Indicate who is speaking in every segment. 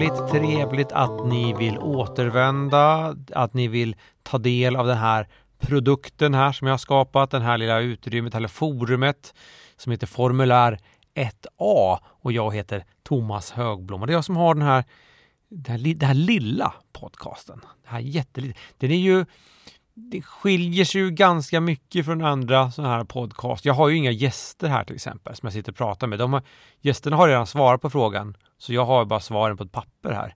Speaker 1: Trevligt, trevligt att ni vill återvända, att ni vill ta del av den här produkten här som jag har skapat, den här lilla utrymmet, eller forumet som heter Formulär 1A och jag heter Thomas Högblom och det är jag som har den här, den här, den här lilla podcasten. Den här jättelilla. Den är ju det skiljer sig ju ganska mycket från andra sådana här podcast. Jag har ju inga gäster här till exempel som jag sitter och pratar med. De har, gästerna har redan svarat på frågan så jag har bara svaren på ett papper här.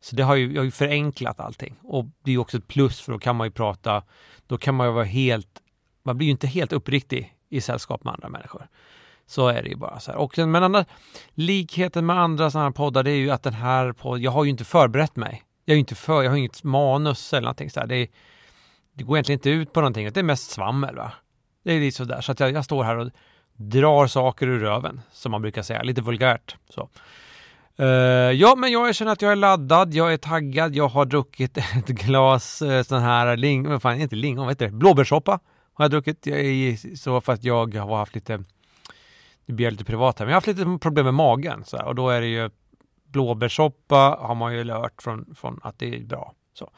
Speaker 1: Så det har ju, jag har ju förenklat allting och det är ju också ett plus för då kan man ju prata, då kan man ju vara helt, man blir ju inte helt uppriktig i sällskap med andra människor. Så är det ju bara så här. Och men andra, likheten med andra sådana här poddar det är ju att den här podden, jag har ju inte förberett mig. Jag är ju inte för, jag har inget manus eller någonting så här. Det är, det går egentligen inte ut på någonting, det är mest svammel va. Det är lite sådär, så att jag, jag står här och drar saker ur röven, som man brukar säga, lite vulgärt. Så. Uh, ja, men jag känner att jag är laddad, jag är taggad, jag har druckit ett glas uh, sån här ling, vad fan, inte lingon, vad heter det, blåbärssoppa har jag druckit, jag är, så för att jag har haft lite, nu blir jag lite privat här, men jag har haft lite problem med magen så här, och då är det ju blåbärssoppa har man ju hört från, från att det är bra. Så.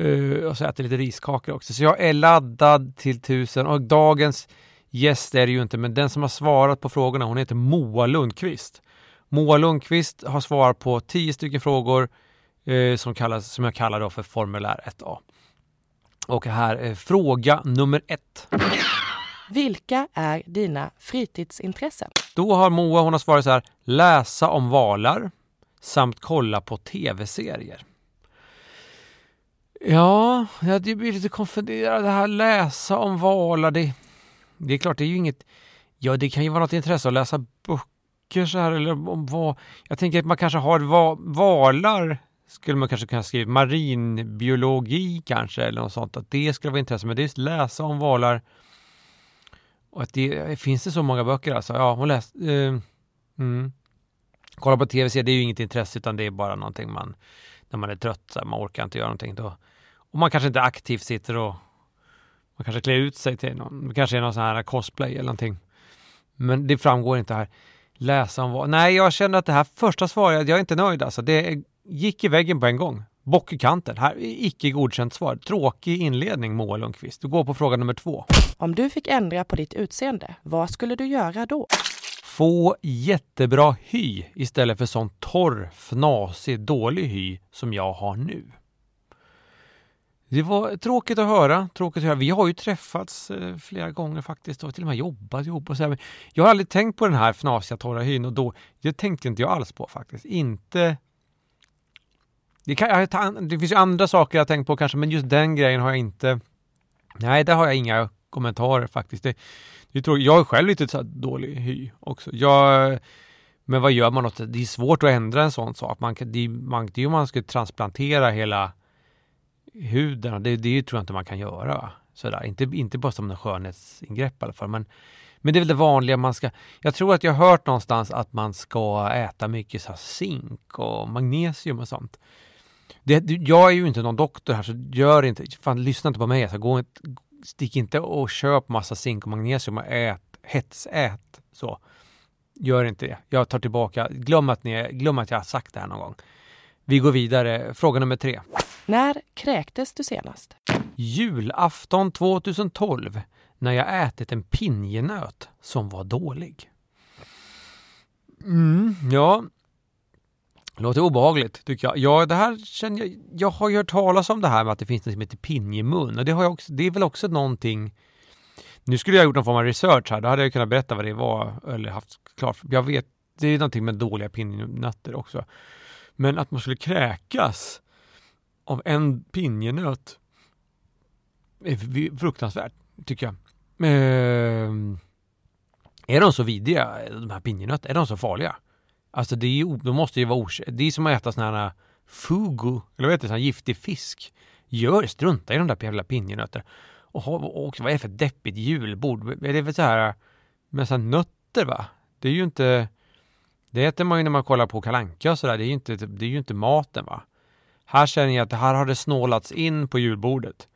Speaker 1: Uh, och så äter lite riskakor också. Så jag är laddad till tusen och dagens gäst är det ju inte, men den som har svarat på frågorna, hon heter Moa Lundqvist. Moa Lundqvist har svarat på tio stycken frågor uh, som, kallas, som jag kallar då för formulär 1A. Och här är fråga nummer ett.
Speaker 2: Vilka är dina fritidsintressen?
Speaker 1: Då har Moa, hon har svarat så här, läsa om valar samt kolla på tv-serier. Ja, jag blir lite konfunderad. Det här läsa om valar, det, det är klart, det är ju inget... Ja, det kan ju vara något intresse att läsa böcker så här, eller om vad... Jag tänker att man kanske har va, valar, skulle man kanske kunna skriva, marinbiologi kanske, eller något sånt, att det skulle vara intresse. Men det är just läsa om valar. Och att det, finns det så många böcker alltså? Ja, hon läst... Eh, mm. Kolla på tv det är ju inget intresse, utan det är bara någonting man när man är trött, så här, man orkar inte göra någonting. Då, och man kanske inte aktivt sitter och man kanske klär ut sig till någon, det kanske är någon sån här cosplay eller någonting. Men det framgår inte här. Läsa om vad, nej jag känner att det här första svaret, jag är inte nöjd alltså. Det gick i väggen på en gång. Bock i kanten. Här, icke godkänt svar. Tråkig inledning Moa Lundqvist. Du går på fråga nummer två.
Speaker 2: Om du fick ändra på ditt utseende, vad skulle du göra då?
Speaker 1: Få jättebra hy istället för sån torr, fnasig, dålig hy som jag har nu. Det var tråkigt att höra. Tråkigt att höra. Vi har ju träffats eh, flera gånger faktiskt och till och med jobbat ihop och så här. Jag har aldrig tänkt på den här fnasiga torra hyn och då, det tänkte inte jag alls på faktiskt. Inte det, kan, det finns ju andra saker jag tänkt på kanske, men just den grejen har jag inte. Nej, där har jag inga kommentarer faktiskt. Det, det tror, jag är själv lite så dålig hy också. Jag, men vad gör man åt det? Det är svårt att ändra en sån sak. Man, det, man, det är ju om man ska transplantera hela huden. Det, det tror jag inte man kan göra. Sådär. Inte, inte bara som en skönhetsingrepp i alla fall. Men, men det är väl det vanliga man ska... Jag tror att jag har hört någonstans att man ska äta mycket så zink och magnesium och sånt. Det, jag är ju inte någon doktor här så gör inte, fan lyssna inte på mig. Alltså, gå, stick inte och köp massa zink och magnesium och ät, hetsät så. Gör inte det. Jag tar tillbaka, glöm att, ni, glöm att jag har sagt det här någon gång. Vi går vidare. Fråga nummer tre.
Speaker 2: När kräktes du senast?
Speaker 1: Julafton 2012 när jag ätit en pinjenöt som var dålig. Mm, ja, Låter obehagligt tycker jag. Ja, det här känner jag. Jag har ju hört talas om det här med att det finns något som heter pinjemun och det har jag också. Det är väl också någonting. Nu skulle jag gjort någon form av research här. Då hade jag kunnat berätta vad det var eller haft klart. Jag vet. Det är någonting med dåliga pinjenötter också. Men att man skulle kräkas av en pinjenöt är fruktansvärt tycker jag. Eh, är de så vidriga de här pinjenötterna? Är de så farliga? Alltså det är ju, de måste ju vara okänt. Det är som att äta sådana här äh, fugu, eller vad heter det, sån här giftig fisk. Gör, strunta i de där jävla pinjenötterna. Och, och, vad är det för deppigt julbord? Är det väl så här med så här nötter va? Det är ju inte, det äter man ju när man kollar på kalanka och sådär. Det är ju inte, det är ju inte maten va? Här känner jag att det här har det snålats in på julbordet.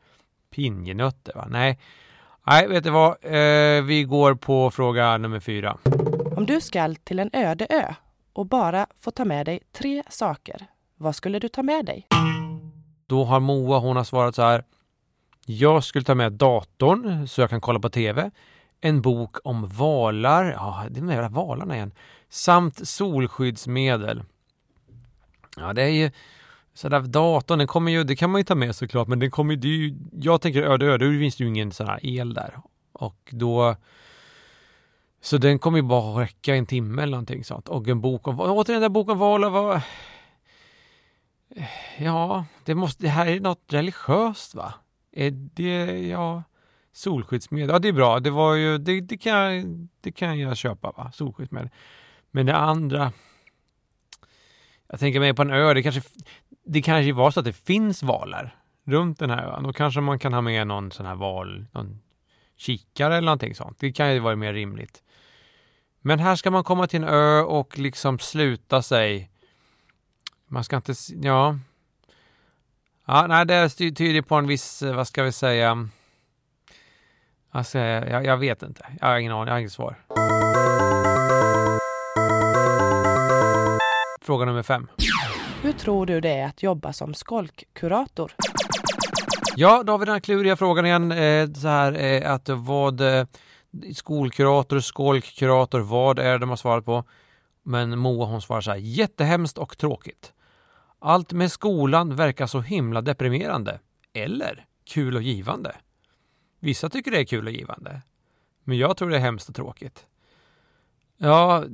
Speaker 1: Pinjenötter va? Nej, nej vet du vad? Eh, vi går på fråga nummer fyra.
Speaker 2: Om du skall till en öde ö och bara få ta med dig tre saker. Vad skulle du ta med dig?
Speaker 1: Då har Moa, hon har svarat så här. Jag skulle ta med datorn så jag kan kolla på TV. En bok om valar, ja det är de jävla valarna igen. Samt solskyddsmedel. Ja det är ju sådär datorn, den kommer ju, det kan man ju ta med såklart men den kommer ju, jag tänker öde öde, då finns det ju ingen sån här el där. Och då så den kommer ju bara räcka en timme eller någonting sånt. Och en bok om, återigen den där boken om valar var Ja, det måste, det här är något religiöst va? Är det, ja, solskyddsmedel, ja det är bra, det var ju, det, det, kan, jag, det kan jag köpa va, solskyddsmedel. Men det andra, jag tänker mig på en ö, det kanske, det kanske var så att det finns valar runt den här ön. Då kanske man kan ha med någon sån här val, någon kikare eller någonting sånt. Det kan ju vara mer rimligt. Men här ska man komma till en ö och liksom sluta sig man ska inte, ja. Ja, nej, det tyder på en viss, vad ska vi säga, alltså, jag, jag vet inte. Jag har ingen aning, jag har inget svar. Fråga nummer fem.
Speaker 2: Hur tror du det är att jobba som skolkkurator?
Speaker 1: Ja, då har vi den här kluriga frågan igen. Eh, så här eh, att vad eh, skolkurator, skolkkurator, vad är det de har svarat på? Men Moa hon svarar så här, jättehemskt och tråkigt. Allt med skolan verkar så himla deprimerande. Eller kul och givande. Vissa tycker det är kul och givande. Men jag tror det är hemskt och tråkigt. Ja,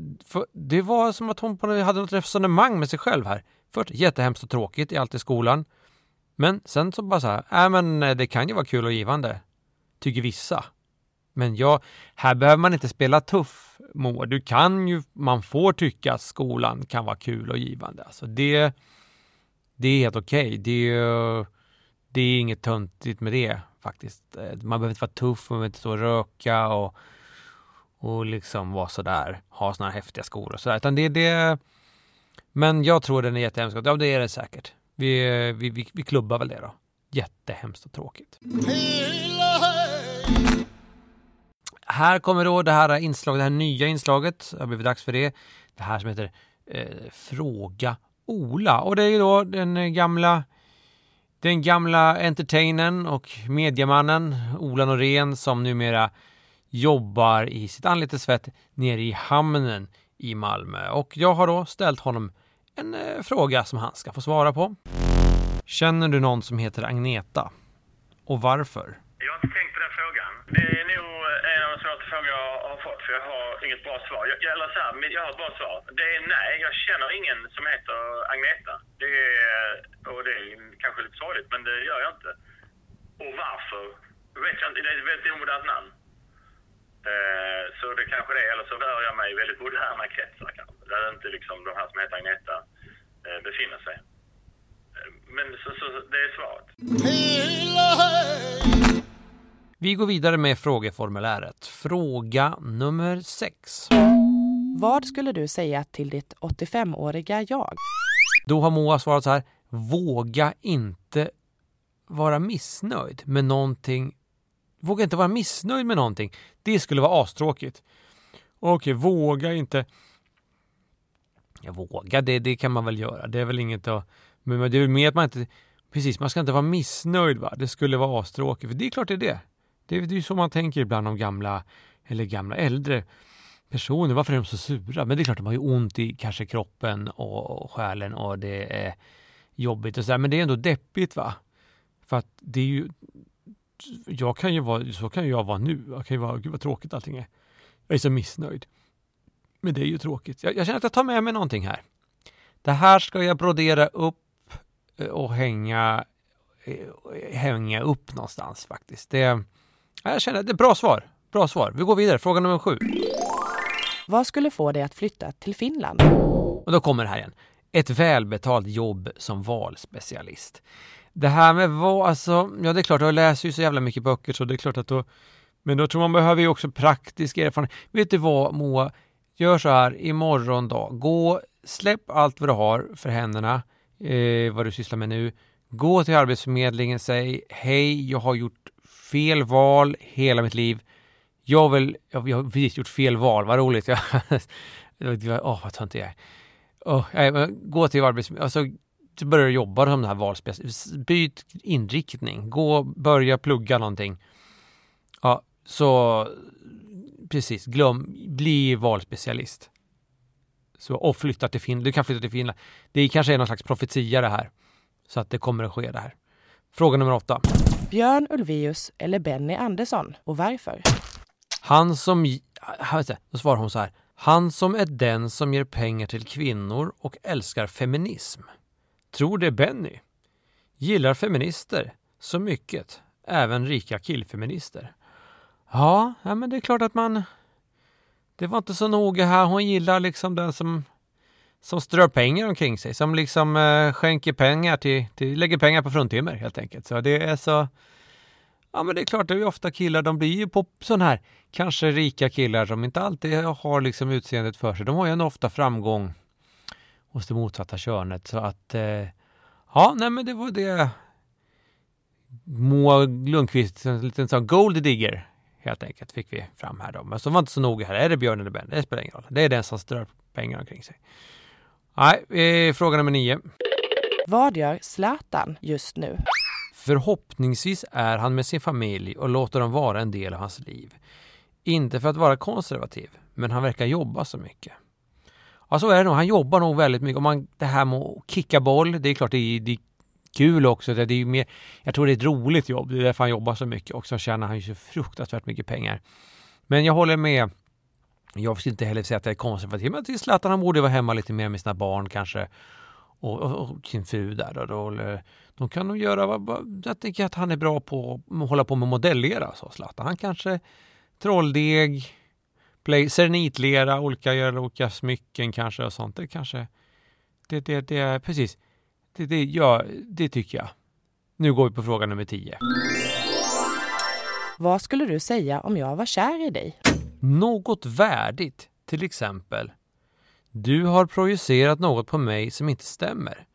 Speaker 1: det var som att hon hade något resonemang med sig själv här. Först jättehemskt och tråkigt i allt i skolan. Men sen så bara så här, äh, men eh, det kan ju vara kul och givande. Tycker vissa. Men ja, här behöver man inte spela tuff Moa. Du kan ju, man får tycka att skolan kan vara kul och givande. Alltså det, det är helt okej. Okay. Det, det är inget töntigt med det faktiskt. Eh, man behöver inte vara tuff, man behöver inte stå och röka och, och liksom vara sådär, ha sådana här häftiga skor och sådär. Utan det är det. Men jag tror den är jättehemsk. Ja, det är det säkert. Vi, vi, vi, vi klubbar väl det då. Jättehemskt och tråkigt. Här kommer då det här inslaget, det här nya inslaget. Det har blivit dags för det. Det här som heter eh, Fråga Ola och det är ju då den gamla den gamla entertainern och mediamannen Ola Norén som numera jobbar i sitt anletes svett nere i hamnen i Malmö. Och jag har då ställt honom en eh, fråga som han ska få svara på. Känner du någon som heter Agneta? Och varför?
Speaker 3: Jag har inte tänkt på den frågan. Det är nog eh, en av de svåraste frågor jag har fått för jag har inget bra svar. Jag, eller så här, jag har ett bra svar. Det är nej, jag känner ingen som heter Agneta. Det är, och det är kanske lite sorgligt, men det gör jag inte. Och varför? vet jag inte. Det är ett väldigt omodernt namn. Eh, så det kanske det är. Eller så rör jag mig i väldigt moderna kretsar kanske. Där inte liksom de här som heter Agneta eh, befinner sig. Eh, men så, så, det är svaret.
Speaker 1: Vi går vidare med frågeformuläret. Fråga nummer 6.
Speaker 2: Vad skulle du säga till ditt 85-åriga jag?
Speaker 1: Då har Moa svarat så här. Våga inte vara missnöjd med någonting. Våga inte vara missnöjd med någonting. Det skulle vara astråkigt. Okej, våga inte. Ja, våga, det, det kan man väl göra. Det är väl inget att... Men det är väl mer att man inte... Precis, man ska inte vara missnöjd va. Det skulle vara astråkigt. För det är klart det är det. Det är ju så man tänker ibland om gamla, eller gamla äldre personer. Varför är de så sura? Men det är klart, de har ju ont i kanske kroppen och, själen och det är jobbigt och sådär. Men det är ändå deppigt va? För att det är ju, jag kan ju vara, så kan jag vara nu. Jag kan ju vara, gud vad tråkigt allting är. Jag är så missnöjd. Men det är ju tråkigt. Jag, jag känner att jag tar med mig någonting här. Det här ska jag brodera upp eh, och hänga, eh, hänga upp någonstans faktiskt. Det, jag känner det är bra svar. Bra svar. Vi går vidare. Fråga nummer sju.
Speaker 2: Vad skulle få dig att flytta till Finland?
Speaker 1: Och då kommer det här igen. Ett välbetalt jobb som valspecialist. Det här med vad, alltså, ja det är klart, jag läser ju så jävla mycket böcker så det är klart att då, men då tror man behöver ju också praktisk erfarenhet. Vet du vad Moa, gör så här imorgon då, gå, släpp allt vad du har för händerna, eh, vad du sysslar med nu, gå till Arbetsförmedlingen, säg hej, jag har gjort fel val hela mitt liv. Jag, vill, jag, jag har precis gjort fel val, vad roligt. Åh, oh, vad tönt jag är oh, nej, gå till arbetsmiljö, alltså så börjar du jobba som den här valspecialist. Byt inriktning, gå, börja plugga någonting. Ja, så precis, glöm, bli valspecialist. Så, och flytta till Finland. Du kan flytta till Finland. Det kanske är någon slags profetia det här. Så att det kommer att ske det här. Fråga nummer åtta.
Speaker 2: Björn Ulvaeus eller Benny Andersson och varför?
Speaker 1: Han som... Då svarar hon så här. Han som är den som ger pengar till kvinnor och älskar feminism. Tror det är Benny. Gillar feminister så mycket. Även rika killfeminister. Ja, ja, men det är klart att man... Det var inte så noga här. Hon gillar liksom den som, som strör pengar omkring sig. Som liksom eh, skänker pengar till, till... Lägger pengar på fruntimmer helt enkelt. Så det är så... Ja men det är klart, det är ju ofta killar, de blir ju på sådana här kanske rika killar som inte alltid har liksom utseendet för sig. De har ju en ofta framgång hos det motsatta könet. Så att eh, ja, nej men det var det Moa Lundqvist, en liten sån gold digger helt enkelt, fick vi fram här då. Men så var inte så noga här. Är det Björn eller Ben? Det spelar ingen roll. Det är den som strör pengar omkring sig. Nej, eh, fråga nummer nio.
Speaker 2: Vad gör Zlatan just nu?
Speaker 1: Förhoppningsvis är han med sin familj och låter dem vara en del av hans liv. Inte för att vara konservativ, men han verkar jobba så mycket. Ja, så är det nog. Han jobbar nog väldigt mycket. Om man, det här med att kicka boll, det är klart det är, det är kul också. Det är mer, jag tror det är ett roligt jobb. Det är därför han jobbar så mycket och så tjänar han ju så fruktansvärt mycket pengar. Men jag håller med. Jag vill inte heller säga att jag är konservativ, men till Zlatan han borde vara hemma lite mer med sina barn kanske. Och, och, och sin fru där. Och då, de kan nog göra, jag tänker att han är bra på att hålla på med modellera, så Zlatan. Han kanske trolldeg, play, serenitlera, olika, göra olika smycken kanske och sånt. Det kanske, det, det, det, precis. Det, det, ja, det tycker jag. Nu går vi på fråga nummer 10.
Speaker 2: Vad skulle du säga om jag var kär i dig?
Speaker 1: Något värdigt, till exempel. Du har projicerat något på mig som inte stämmer.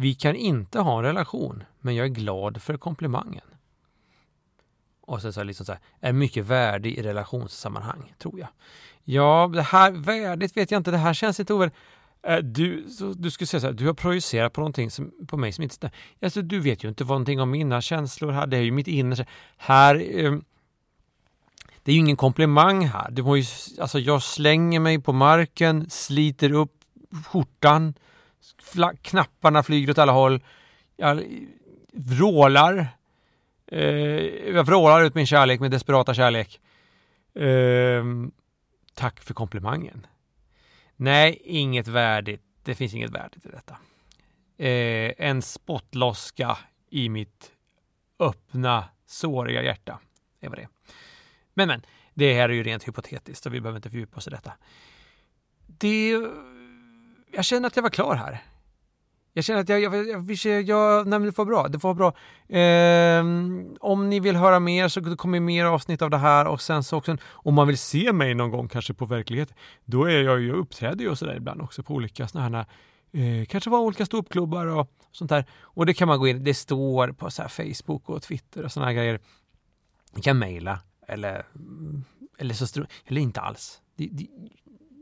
Speaker 1: Vi kan inte ha en relation, men jag är glad för komplimangen. Och sen så är liksom så här, är mycket värdig i relationssammanhang, tror jag. Ja, det här värdigt vet jag inte, det här känns inte ovärdigt. Eh, du, du skulle säga så här, du har projicerat på någonting som, på mig som inte stämmer. Alltså, du vet ju inte någonting om mina känslor här, det är ju mitt innersta. Här, ehm, det är ju ingen komplimang här. Du ju, alltså, jag slänger mig på marken, sliter upp skjortan, knapparna flyger åt alla håll. Jag vrålar. Eh, jag vrålar ut min kärlek, min desperata kärlek. Eh, tack för komplimangen. Nej, inget värdigt. Det finns inget värdigt i detta. Eh, en spottloska i mitt öppna, såriga hjärta. Det var det. Men, men, det här är ju rent hypotetiskt och vi behöver inte fördjupa oss i detta. Det... Jag känner att jag var klar här. Jag känner att jag, jag, jag, jag, jag nej, det var bra. Det var bra. Eh, om ni vill höra mer så kommer mer avsnitt av det här och sen så också om man vill se mig någon gång kanske på verklighet, då är jag ju uppträder ju och sådär ibland också på olika sådana här eh, kanske var olika ståuppklubbar och sånt där. Och det kan man gå in, det står på så Facebook och Twitter och sådana här grejer. Ni kan mejla eller, mm, eller så eller inte alls. Det, det,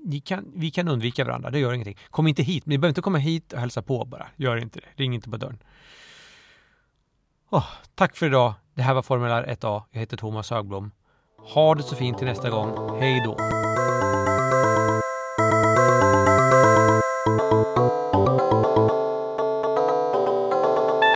Speaker 1: ni kan, vi kan undvika varandra, det gör ingenting. Kom inte hit, ni behöver inte komma hit och hälsa på bara. Gör inte det, ring inte på dörren. Oh, tack för idag. Det här var Formel 1A. Jag heter Thomas Högblom. Ha det så fint till nästa gång. Hej då!